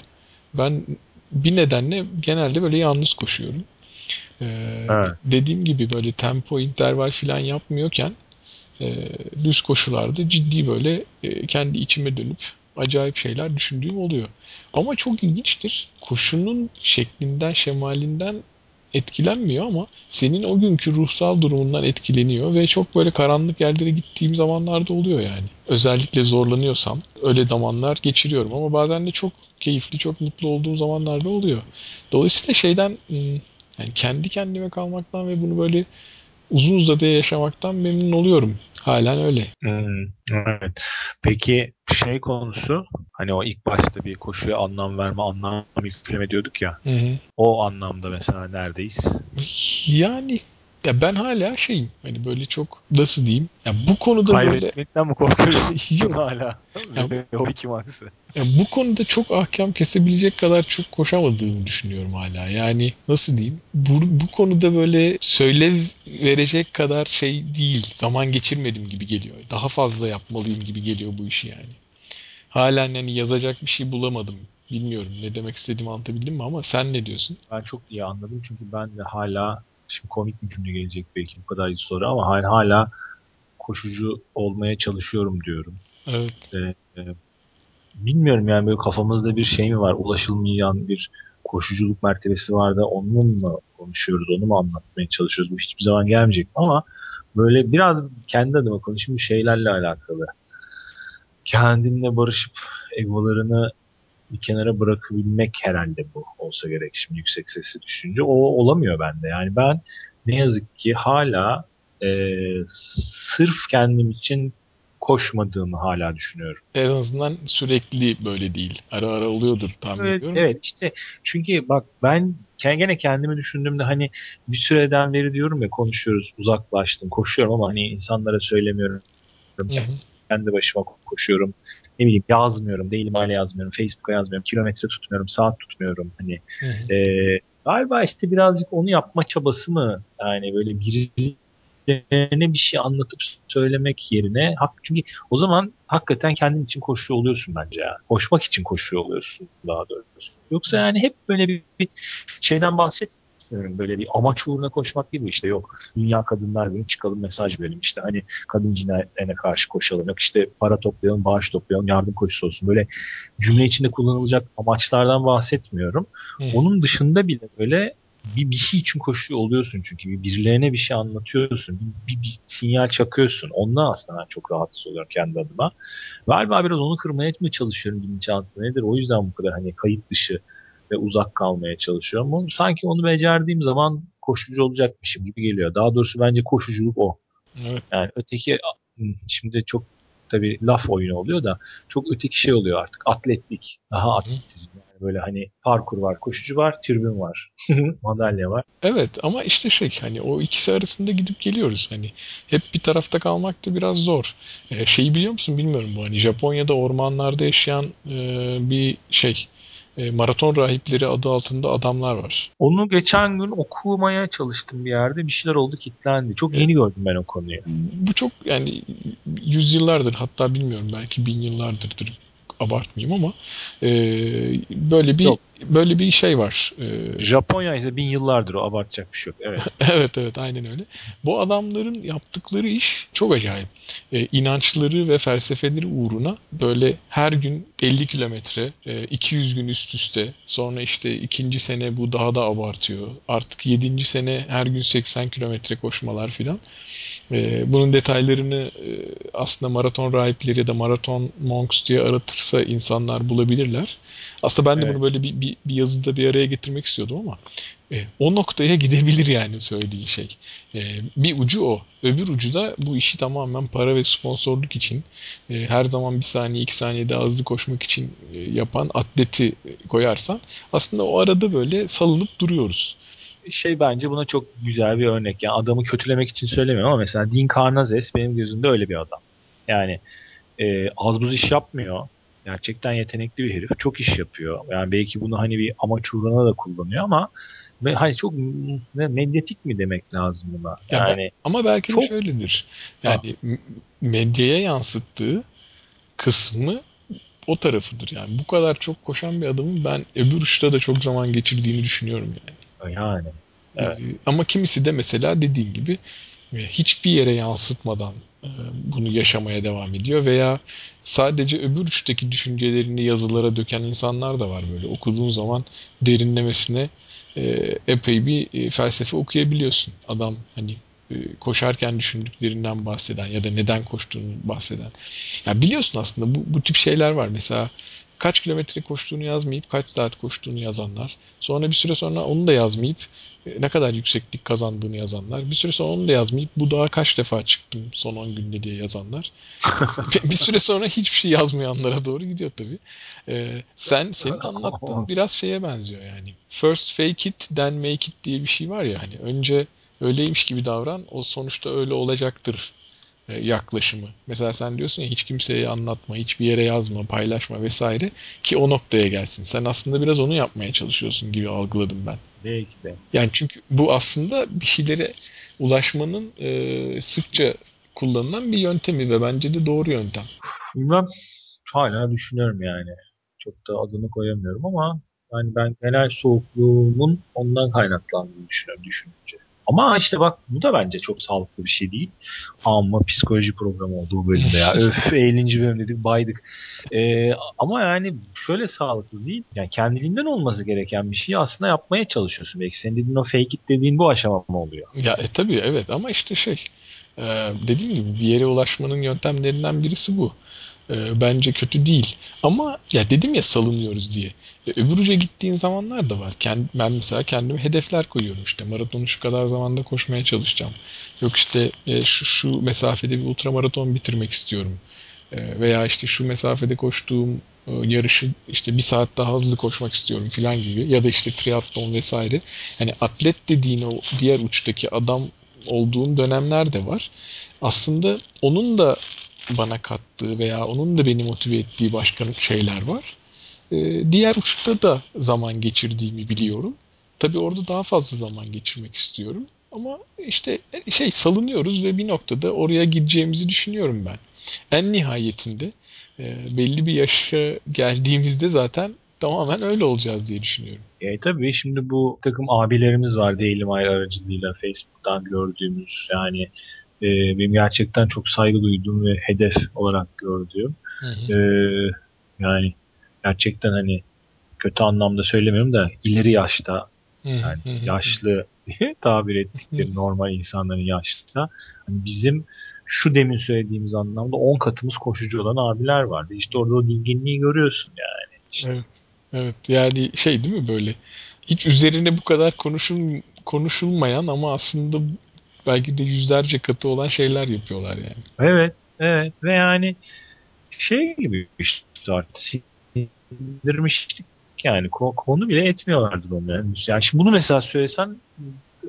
ben bir nedenle genelde böyle yalnız koşuyorum. Ee, evet. Dediğim gibi böyle tempo, interval falan yapmıyorken e, düz koşularda ciddi böyle e, kendi içime dönüp acayip şeyler düşündüğüm oluyor. Ama çok ilginçtir. Koşunun şeklinden, şemalinden etkilenmiyor ama senin o günkü ruhsal durumundan etkileniyor ve çok böyle karanlık yerlere gittiğim zamanlarda oluyor yani. Özellikle zorlanıyorsam öyle zamanlar geçiriyorum ama bazen de çok keyifli, çok mutlu olduğum zamanlarda oluyor. Dolayısıyla şeyden hmm, yani kendi kendime kalmaktan ve bunu böyle uzun uzadıya yaşamaktan memnun oluyorum. Halen öyle. Hmm, evet. Peki şey konusu hani o ilk başta bir koşuya anlam verme, anlam yükleme diyorduk ya. Hı hı. O anlamda mesela neredeyiz? Yani ya ben hala şeyim hani böyle çok nasıl diyeyim ya bu konuda Kaybetmekten mi korkuyorsun? [LAUGHS] Yok hala. Ya, o iki maksı. Ya bu konuda çok ahkam kesebilecek kadar çok koşamadığımı düşünüyorum hala. Yani nasıl diyeyim? Bu, bu konuda böyle söylev verecek kadar şey değil. Zaman geçirmedim gibi geliyor. Daha fazla yapmalıyım gibi geliyor bu işi yani. Halen yani yazacak bir şey bulamadım. Bilmiyorum ne demek istediğimi anlatabildim mi ama sen ne diyorsun? Ben çok iyi anladım çünkü ben de hala şimdi komik bir cümle gelecek belki bu kadar sonra ama hala, hala koşucu olmaya çalışıyorum diyorum. Evet. Ee, e, bilmiyorum yani böyle kafamızda bir şey mi var? Ulaşılmayan bir koşuculuk mertebesi var da onunla konuşuyoruz? Onu mu anlatmaya çalışıyoruz? Bu hiçbir zaman gelmeyecek ama böyle biraz kendi adıma konuşayım bu şeylerle alakalı. Kendinle barışıp egolarını bir kenara bırakabilmek herhalde bu olsa gerek şimdi yüksek sesli düşünce. O olamıyor bende. Yani ben ne yazık ki hala e, sırf kendim için koşmadığımı hala düşünüyorum. En azından sürekli böyle değil. Ara ara oluyordur tahmin evet, ediyorum. Evet işte çünkü bak ben gene kendimi düşündüğümde hani bir süreden beri diyorum ya konuşuyoruz uzaklaştım koşuyorum ama hani insanlara söylemiyorum. Hı hı. Kendi başıma koşuyorum. Ne bileyim yazmıyorum. Değilim hala yazmıyorum. Facebook'a yazmıyorum. Kilometre tutmuyorum. Saat tutmuyorum. Hani. E, galiba işte birazcık onu yapma çabası mı? Yani böyle bir birilerine bir şey anlatıp söylemek yerine çünkü o zaman hakikaten kendin için koşuyor oluyorsun bence ya. Koşmak için koşuyor oluyorsun daha doğrusu. Yoksa yani hep böyle bir, bir şeyden bahsetmiyorum. Böyle bir amaç uğruna koşmak gibi işte yok. Dünya Kadınlar Günü çıkalım mesaj verelim. işte hani kadın cinayetlerine karşı koşalım. Yok işte para toplayalım, bağış toplayalım, yardım koşusu olsun. Böyle cümle içinde kullanılacak amaçlardan bahsetmiyorum. Onun dışında bile böyle bir, bir şey için koşuyor oluyorsun çünkü bir birilerine bir şey anlatıyorsun. Bir, bir, bir sinyal çakıyorsun. Ondan aslında ben çok rahatsız oluyorum kendi adıma. Galiba biraz onu kırmaya etmeye çalışıyorum bilinçaltı nedir. O yüzden bu kadar hani kayıt dışı ve uzak kalmaya çalışıyorum. Sanki onu becerdiğim zaman koşucu olacakmışım gibi geliyor. Daha doğrusu bence koşuculuk o. Evet. Yani öteki şimdi çok tabii laf oyunu oluyor da çok öteki şey oluyor artık. Atletlik. Daha atletizm. Yani böyle hani parkur var, koşucu var, türbün var. [LAUGHS] madalya var. Evet ama işte şey hani o ikisi arasında gidip geliyoruz. Hani hep bir tarafta kalmak da biraz zor. Ee, şeyi biliyor musun bilmiyorum bu hani Japonya'da ormanlarda yaşayan e, bir şey e, maraton rahipleri adı altında adamlar var. Onu geçen gün okumaya çalıştım bir yerde. Bir şeyler oldu kilitlendi. Çok yeni evet. gördüm ben o konuyu. Bu çok yani yüzyıllardır hatta bilmiyorum belki bin yıllardırdır abartmayayım ama e, böyle bir Yok böyle bir şey var. Ee, Japonya ise bin yıllardır o abartacak bir şey yok. Evet. [LAUGHS] evet evet aynen öyle. Bu adamların yaptıkları iş çok acayip. Ee, inançları ve felsefeleri uğruna böyle her gün 50 kilometre, 200 gün üst üste sonra işte ikinci sene bu daha da abartıyor. Artık yedinci sene her gün 80 kilometre koşmalar filan. Ee, bunun detaylarını e, aslında maraton rahipleri ya da maraton monks diye aratırsa insanlar bulabilirler. Aslında ben de evet. bunu böyle bir, bir, bir yazıda bir araya getirmek istiyordum ama e, o noktaya [LAUGHS] gidebilir yani söylediğin şey. E, bir ucu o. Öbür ucu da bu işi tamamen para ve sponsorluk için e, her zaman bir saniye iki saniye daha hızlı koşmak için e, yapan atleti koyarsan aslında o arada böyle salınıp duruyoruz şey bence buna çok güzel bir örnek. Yani adamı kötülemek için söylemiyorum ama mesela Dean Karnazes benim gözümde öyle bir adam. Yani e, az buz iş yapmıyor. Gerçekten yetenekli bir herif. Çok iş yapıyor. Yani belki bunu hani bir amaç uğruna da kullanıyor ama ve hani çok medyatik mi demek lazım buna? Yani, yani ama belki çok... de şöyledir. Yani ha. medyaya yansıttığı kısmı o tarafıdır yani. Bu kadar çok koşan bir adamın ben öbür uçta da çok zaman geçirdiğini düşünüyorum yani. Yani. Evet. Ama kimisi de mesela dediğin gibi e, hiçbir yere yansıtmadan bunu yaşamaya devam ediyor veya sadece öbür uçtaki düşüncelerini yazılara döken insanlar da var böyle okuduğun zaman derinlemesine e, epey bir felsefe okuyabiliyorsun. Adam hani koşarken düşündüklerinden bahseden ya da neden koştuğunu bahseden. Yani biliyorsun aslında bu, bu tip şeyler var. Mesela kaç kilometre koştuğunu yazmayıp kaç saat koştuğunu yazanlar. Sonra bir süre sonra onu da yazmayıp e, ne kadar yükseklik kazandığını yazanlar. Bir süre sonra onu da yazmayıp bu dağa kaç defa çıktım son 10 günde diye yazanlar. [LAUGHS] bir süre sonra hiçbir şey yazmayanlara doğru gidiyor tabii. Ee, sen senin anlattığın biraz şeye benziyor yani. First fake it then make it diye bir şey var ya hani önce öyleymiş gibi davran o sonuçta öyle olacaktır yaklaşımı. Mesela sen diyorsun ya hiç kimseye anlatma, hiçbir yere yazma, paylaşma vesaire ki o noktaya gelsin. Sen aslında biraz onu yapmaya çalışıyorsun gibi algıladım ben. Belki de. Yani çünkü bu aslında bir şeylere ulaşmanın e, sıkça kullanılan bir yöntemi ve bence de doğru yöntem. Bilmem. Hala düşünüyorum yani. Çok da adını koyamıyorum ama yani ben genel soğukluğumun ondan kaynaklandığını düşünüyorum düşününce. Ama işte bak bu da bence çok sağlıklı bir şey değil. Ama psikoloji programı olduğu bölümde ya. [LAUGHS] Öf 50. bölüm dedik baydık. Ee, ama yani şöyle sağlıklı değil. Yani kendiliğinden olması gereken bir şeyi aslında yapmaya çalışıyorsun. Belki senin dediğin o fake it dediğin bu aşama mı oluyor? Ya e, tabii evet ama işte şey e, dediğim gibi bir yere ulaşmanın yöntemlerinden birisi bu e, bence kötü değil. Ama ya dedim ya salınıyoruz diye. E, öbür uca gittiğin zamanlar da var. Kend, ben mesela kendime hedefler koyuyorum işte. Maratonu şu kadar zamanda koşmaya çalışacağım. Yok işte e, şu, şu mesafede bir ultramaraton bitirmek istiyorum. E, veya işte şu mesafede koştuğum e, yarışı işte bir saat daha hızlı koşmak istiyorum filan gibi. Ya da işte triatlon vesaire. Yani atlet dediğin o diğer uçtaki adam olduğum dönemler de var. Aslında onun da bana kattığı veya onun da beni motive ettiği başka şeyler var. Ee, diğer uçta da zaman geçirdiğimi biliyorum. Tabii orada daha fazla zaman geçirmek istiyorum. Ama işte şey salınıyoruz ve bir noktada oraya gideceğimizi düşünüyorum ben. En nihayetinde e, belli bir yaşa geldiğimizde zaten tamamen öyle olacağız diye düşünüyorum. E, tabii şimdi bu takım abilerimiz var Daily Mail aracılığıyla Facebook'tan gördüğümüz yani e, benim gerçekten çok saygı duyduğum ve hedef olarak gördüğüm. Hı hı. E, yani gerçekten hani kötü anlamda söylemiyorum da ileri yaşta yani hı hı. yaşlı [LAUGHS] tabir ettikleri normal insanların yaşta hani bizim şu demin söylediğimiz anlamda 10 katımız koşucu olan abiler vardı. İşte orada o dinginliği görüyorsun yani. İşte. Evet. Evet yani şey değil mi böyle hiç üzerine bu kadar konuşul konuşulmayan ama aslında belki de yüzlerce katı olan şeyler yapıyorlar yani. Evet, evet ve yani şey gibi işte artık sindirmiştik yani konu bile etmiyorlardı onu yani. şimdi bunu mesela söylesen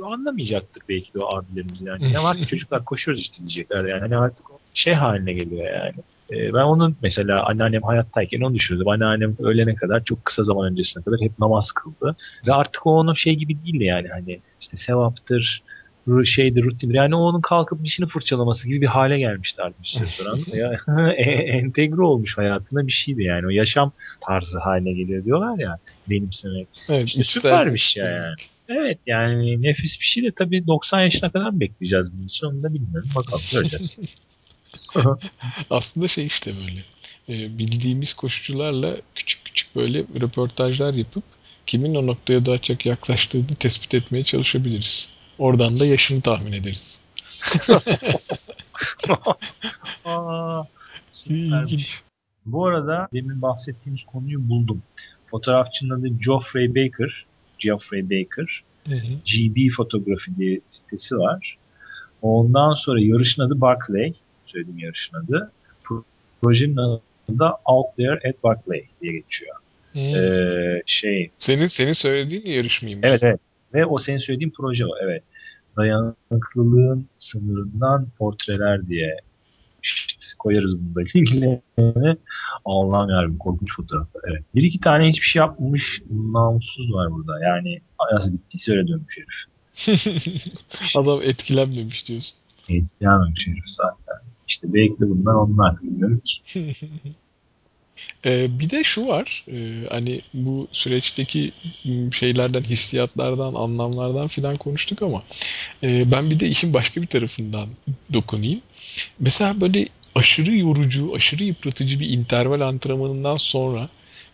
anlamayacaktır belki de o abilerimiz yani. Ne var ki çocuklar koşuyoruz işte diyecekler yani. Hani artık şey haline geliyor yani. Ee, ben onun mesela anneannem hayattayken onu düşünüyordum. Anneannem ölene kadar çok kısa zaman öncesine kadar hep namaz kıldı. Ve artık o onun şey gibi değildi yani hani işte sevaptır, şeydi rutin. Yani onun kalkıp dişini fırçalaması gibi bir hale gelmişti artık bir süre sonra. [LAUGHS] ya, [LAUGHS] e, entegre olmuş hayatına bir şeydi yani. O yaşam tarzı haline geliyor diyorlar ya benimsemek. Evet, işte süpermiş ya yani. Evet yani nefis bir şey de tabii 90 yaşına kadar mı bekleyeceğiz bunun için onu da bilmiyorum. Bakalım göreceğiz. [LAUGHS] Aslında şey işte böyle e, bildiğimiz koşucularla küçük küçük böyle röportajlar yapıp kimin o noktaya daha çok yaklaştığını tespit etmeye çalışabiliriz. Oradan da yaşını tahmin ederiz. [LAUGHS] Aa, İlginç. Bu arada demin bahsettiğimiz konuyu buldum. Fotoğrafçının adı Geoffrey Baker. Geoffrey Baker. Hı hı. GB Fotografi diye sitesi var. Ondan sonra yarışın adı Barclay. Söylediğim yarışın adı. Projenin adı da Out There at Barclay diye geçiyor. Hmm. Ee, şey. Senin senin söylediğin yarış mıymış? Evet evet. Ve o senin söylediğin proje o. Evet. Dayanıklılığın sınırından portreler diye işte koyarız bunu da linklerine. [LAUGHS] Allah'ım yarabbim korkunç fotoğraflar. Evet. Bir iki tane hiçbir şey yapmamış namussuz var burada. Yani ayası bittiyse öyle dönmüş herif. [LAUGHS] Adam etkilenmemiş diyorsun. Etkilenmemiş herif zaten. İşte belki de bunlar onlar bilmiyorum ki. [LAUGHS] Ee, bir de şu var, e, hani bu süreçteki şeylerden, hissiyatlardan, anlamlardan filan konuştuk ama e, ben bir de işin başka bir tarafından dokunayım. Mesela böyle aşırı yorucu, aşırı yıpratıcı bir interval antrenmanından sonra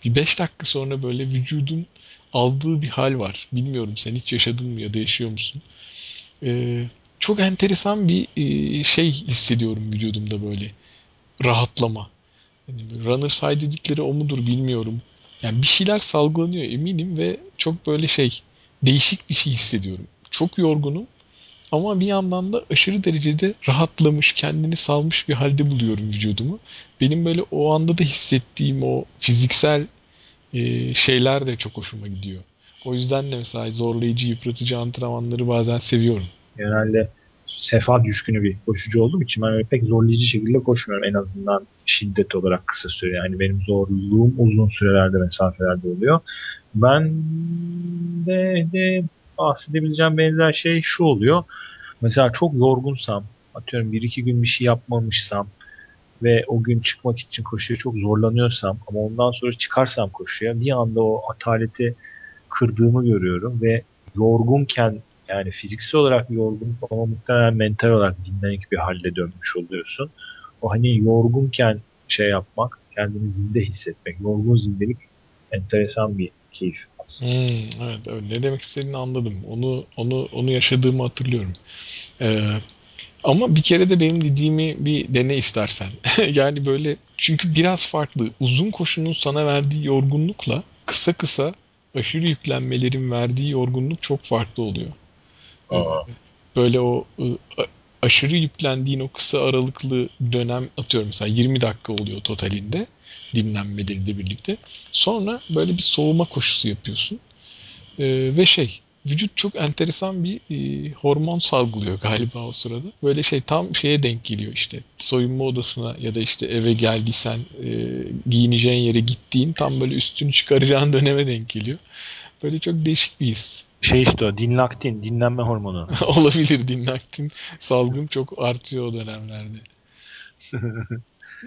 bir 5 dakika sonra böyle vücudun aldığı bir hal var. Bilmiyorum sen hiç yaşadın mı ya da yaşıyor musun? Ee, çok enteresan bir e, şey hissediyorum vücudumda böyle. Rahatlama. Yani runner's high dedikleri o mudur bilmiyorum. Yani bir şeyler salgılanıyor eminim ve çok böyle şey değişik bir şey hissediyorum. Çok yorgunum ama bir yandan da aşırı derecede rahatlamış, kendini salmış bir halde buluyorum vücudumu. Benim böyle o anda da hissettiğim o fiziksel e, şeyler de çok hoşuma gidiyor. O yüzden de mesela zorlayıcı, yıpratıcı antrenmanları bazen seviyorum. Genelde sefa düşkünü bir koşucu olduğum için ben pek zorlayıcı şekilde koşmuyorum en azından şiddet olarak kısa süre. Yani benim zorluğum uzun sürelerde mesafelerde oluyor. Ben de, de bahsedebileceğim benzer şey şu oluyor. Mesela çok yorgunsam, atıyorum bir iki gün bir şey yapmamışsam ve o gün çıkmak için koşuya çok zorlanıyorsam ama ondan sonra çıkarsam koşuya bir anda o ataleti kırdığımı görüyorum ve yorgunken yani fiziksel olarak yorgun ama muhtemelen mental olarak dinlenik bir halde dönmüş oluyorsun. O hani yorgunken şey yapmak, kendini zinde hissetmek, yorgun zindelik enteresan bir keyif aslında. Hmm, evet, evet, ne demek istediğini anladım. Onu onu onu yaşadığımı hatırlıyorum. Ee, ama bir kere de benim dediğimi bir dene istersen. [LAUGHS] yani böyle çünkü biraz farklı. Uzun koşunun sana verdiği yorgunlukla kısa kısa aşırı yüklenmelerin verdiği yorgunluk çok farklı oluyor. Aa. Böyle o aşırı yüklendiğin o kısa aralıklı dönem atıyorum mesela 20 dakika oluyor totalinde dinlenmeleriyle birlikte. Sonra böyle bir soğuma koşusu yapıyorsun. Ee, ve şey vücut çok enteresan bir e, hormon salgılıyor galiba o sırada. Böyle şey tam şeye denk geliyor işte. Soyunma odasına ya da işte eve geldiysen e, giyineceğin yere gittiğin tam böyle üstünü çıkaracağın döneme denk geliyor. Böyle çok değişik bir his. Şey işte o dinlaktin, dinlenme hormonu. [LAUGHS] Olabilir dinlaktin salgın çok artıyor o dönemlerde.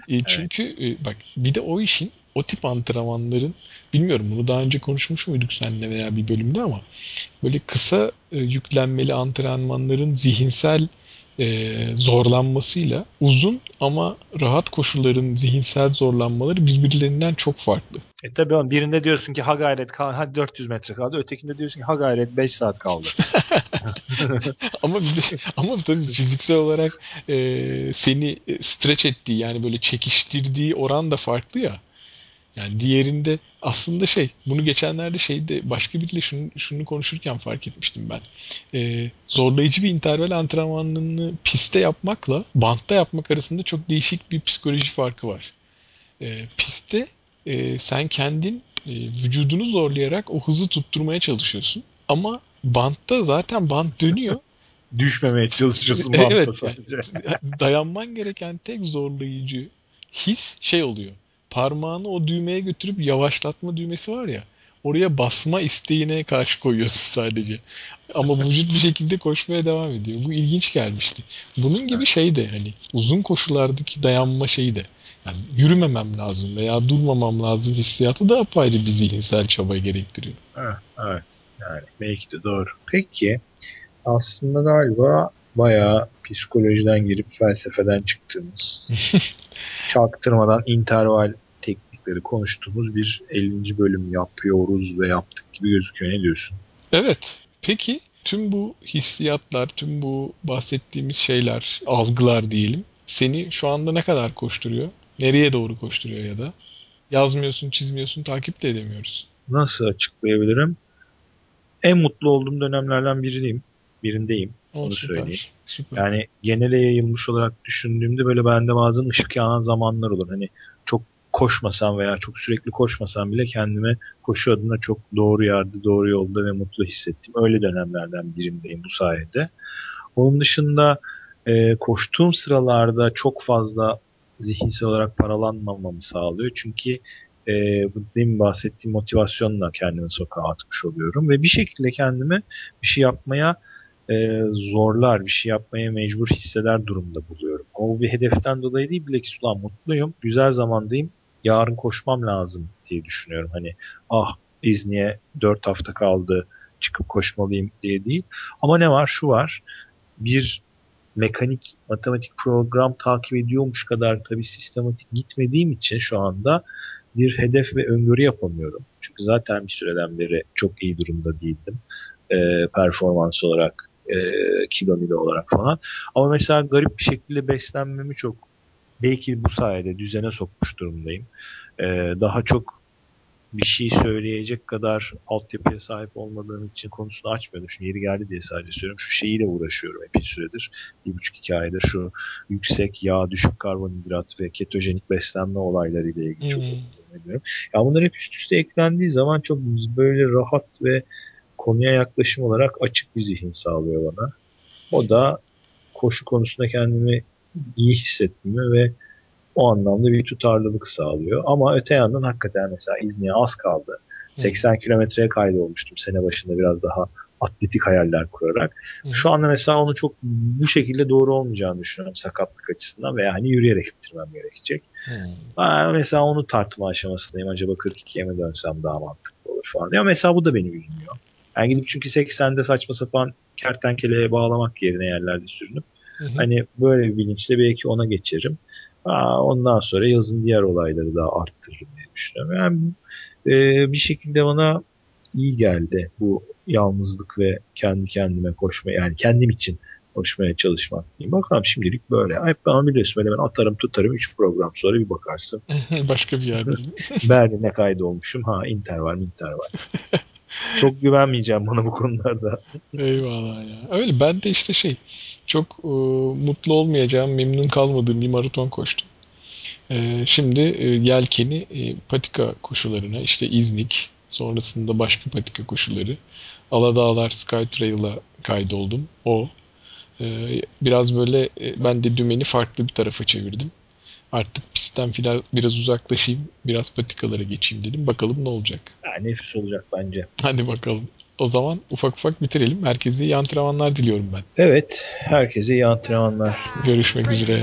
e, çünkü evet. bak bir de o işin o tip antrenmanların bilmiyorum bunu daha önce konuşmuş muyduk seninle veya bir bölümde ama böyle kısa e, yüklenmeli antrenmanların zihinsel e, zorlanmasıyla uzun ama rahat koşulların zihinsel zorlanmaları birbirlerinden çok farklı. E tabi birinde diyorsun ki ha gayret kal, hadi 400 metre kaldı. Ötekinde diyorsun ki ha gayret 5 saat kaldı. [LAUGHS] ama bir de, ama tabii fiziksel olarak e, seni stretch ettiği yani böyle çekiştirdiği oran da farklı ya. Yani diğerinde aslında şey bunu geçenlerde şeyde başka biriyle şunu, şunu konuşurken fark etmiştim ben. Ee, zorlayıcı bir interval antrenmanını piste yapmakla bantta yapmak arasında çok değişik bir psikoloji farkı var. Ee, pistte e, sen kendin e, vücudunu zorlayarak o hızı tutturmaya çalışıyorsun. Ama bantta zaten bant dönüyor. [LAUGHS] [LAUGHS] Düşmemeye çalışıyorsun bantta evet, sadece. Dayanman gereken tek zorlayıcı his şey oluyor parmağını o düğmeye götürüp yavaşlatma düğmesi var ya oraya basma isteğine karşı koyuyorsun sadece. Ama vücut bir şekilde koşmaya devam ediyor. Bu ilginç gelmişti. Bunun gibi şey de hani uzun koşulardaki dayanma şeyi de. Yani yürümemem lazım veya durmamam lazım hissiyatı da apayrı bir zihinsel çaba gerektiriyor. Evet, evet. Yani belki de doğru. Peki aslında galiba bayağı psikolojiden girip felsefeden çıktığımız [LAUGHS] çaktırmadan interval teknikleri konuştuğumuz bir 50. bölüm yapıyoruz ve yaptık gibi gözüküyor. Ne diyorsun? Evet. Peki tüm bu hissiyatlar, tüm bu bahsettiğimiz şeyler, algılar diyelim seni şu anda ne kadar koşturuyor? Nereye doğru koşturuyor ya da? Yazmıyorsun, çizmiyorsun, takip de edemiyoruz. Nasıl açıklayabilirim? En mutlu olduğum dönemlerden biriyim. Birindeyim. O Onu süper, söyleyeyim. Süper. Yani genele yayılmış olarak düşündüğümde böyle bende bazen ışık yanan zamanlar olur. Hani çok koşmasam veya çok sürekli koşmasam bile kendime koşu adına çok doğru yerde, doğru yolda ve mutlu hissettim. Öyle dönemlerden birindeyim bu sayede. Onun dışında e, koştuğum sıralarda çok fazla zihinsel olarak paralanmamamı sağlıyor. Çünkü e, bu demin bahsettiğim motivasyonla kendimi sokağa atmış oluyorum. Ve bir şekilde kendimi bir şey yapmaya e, zorlar, bir şey yapmaya mecbur hisseder durumda buluyorum. Ama bu bir hedeften dolayı değil, bilakis ulan mutluyum, güzel zamandayım, yarın koşmam lazım diye düşünüyorum. Hani ah İzni'ye 4 hafta kaldı, çıkıp koşmalıyım diye değil. Ama ne var? Şu var. Bir mekanik matematik program takip ediyormuş kadar tabii sistematik gitmediğim için şu anda bir hedef ve öngörü yapamıyorum. Çünkü zaten bir süreden beri çok iyi durumda değildim. E, performans olarak, e, kilomilo olarak falan. Ama mesela garip bir şekilde beslenmemi çok belki bu sayede düzene sokmuş durumdayım. E, daha çok bir şey söyleyecek kadar altyapıya sahip olmadığım için konusunu açmıyordum. Şimdi yeri geldi diye sadece söylüyorum. Şu şeyiyle uğraşıyorum epey süredir. Bir buçuk iki aydır şu yüksek yağ, düşük karbonhidrat ve ketojenik beslenme olaylarıyla ilgili çok ediyorum. Ya bunlar hep üst üste eklendiği zaman çok böyle rahat ve konuya yaklaşım olarak açık bir zihin sağlıyor bana. O da koşu konusunda kendimi iyi hissettiğimi ve o anlamda bir tutarlılık sağlıyor. Ama öte yandan hakikaten mesela İzni'ye az kaldı. 80 kilometreye kaydolmuştum sene başında biraz daha atletik hayaller kurarak. Hı. Şu anda mesela onu çok bu şekilde doğru olmayacağını düşünüyorum sakatlık açısından veya hani yürüyerek bitirmem gerekecek. Aa, mesela onu tartma aşamasındayım. Acaba 42'ye mi dönsem daha mantıklı olur falan. Ya mesela bu da beni üzmüyor. Yani gidip çünkü 80'de saçma sapan kertenkeleye bağlamak yerine yerlerde sürünüp hı hı. hani böyle bir bilinçle belki ona geçerim. Aa, ondan sonra yazın diğer olayları daha arttırırım diye düşünüyorum. Yani e, bir şekilde bana iyi geldi bu yalnızlık ve kendi kendime koşma yani kendim için koşmaya çalışmak diyeyim. Bakalım şimdilik böyle. Hep bana biliyorsun böyle ben atarım tutarım 3 program sonra bir bakarsın. [LAUGHS] Başka bir yerde. Berlin'e kaydolmuşum. Ha interval interval. [LAUGHS] çok güvenmeyeceğim bana bu konularda. Eyvallah ya. Öyle ben de işte şey çok e, mutlu olmayacağım, memnun kalmadığım bir maraton koştum. E, şimdi e, yelkeni e, patika koşularına işte İznik sonrasında başka patika koşuları Aladağlar Skytrail'a kaydoldum. O e, biraz böyle e, ben de dümeni farklı bir tarafa çevirdim. Artık pistten filan biraz uzaklaşayım, biraz patikalara geçeyim dedim. Bakalım ne olacak. Ya, nefis olacak bence. Hadi bakalım. O zaman ufak ufak bitirelim. Herkese iyi antrenmanlar diliyorum ben. Evet, herkese iyi antrenmanlar. Görüşmek üzere.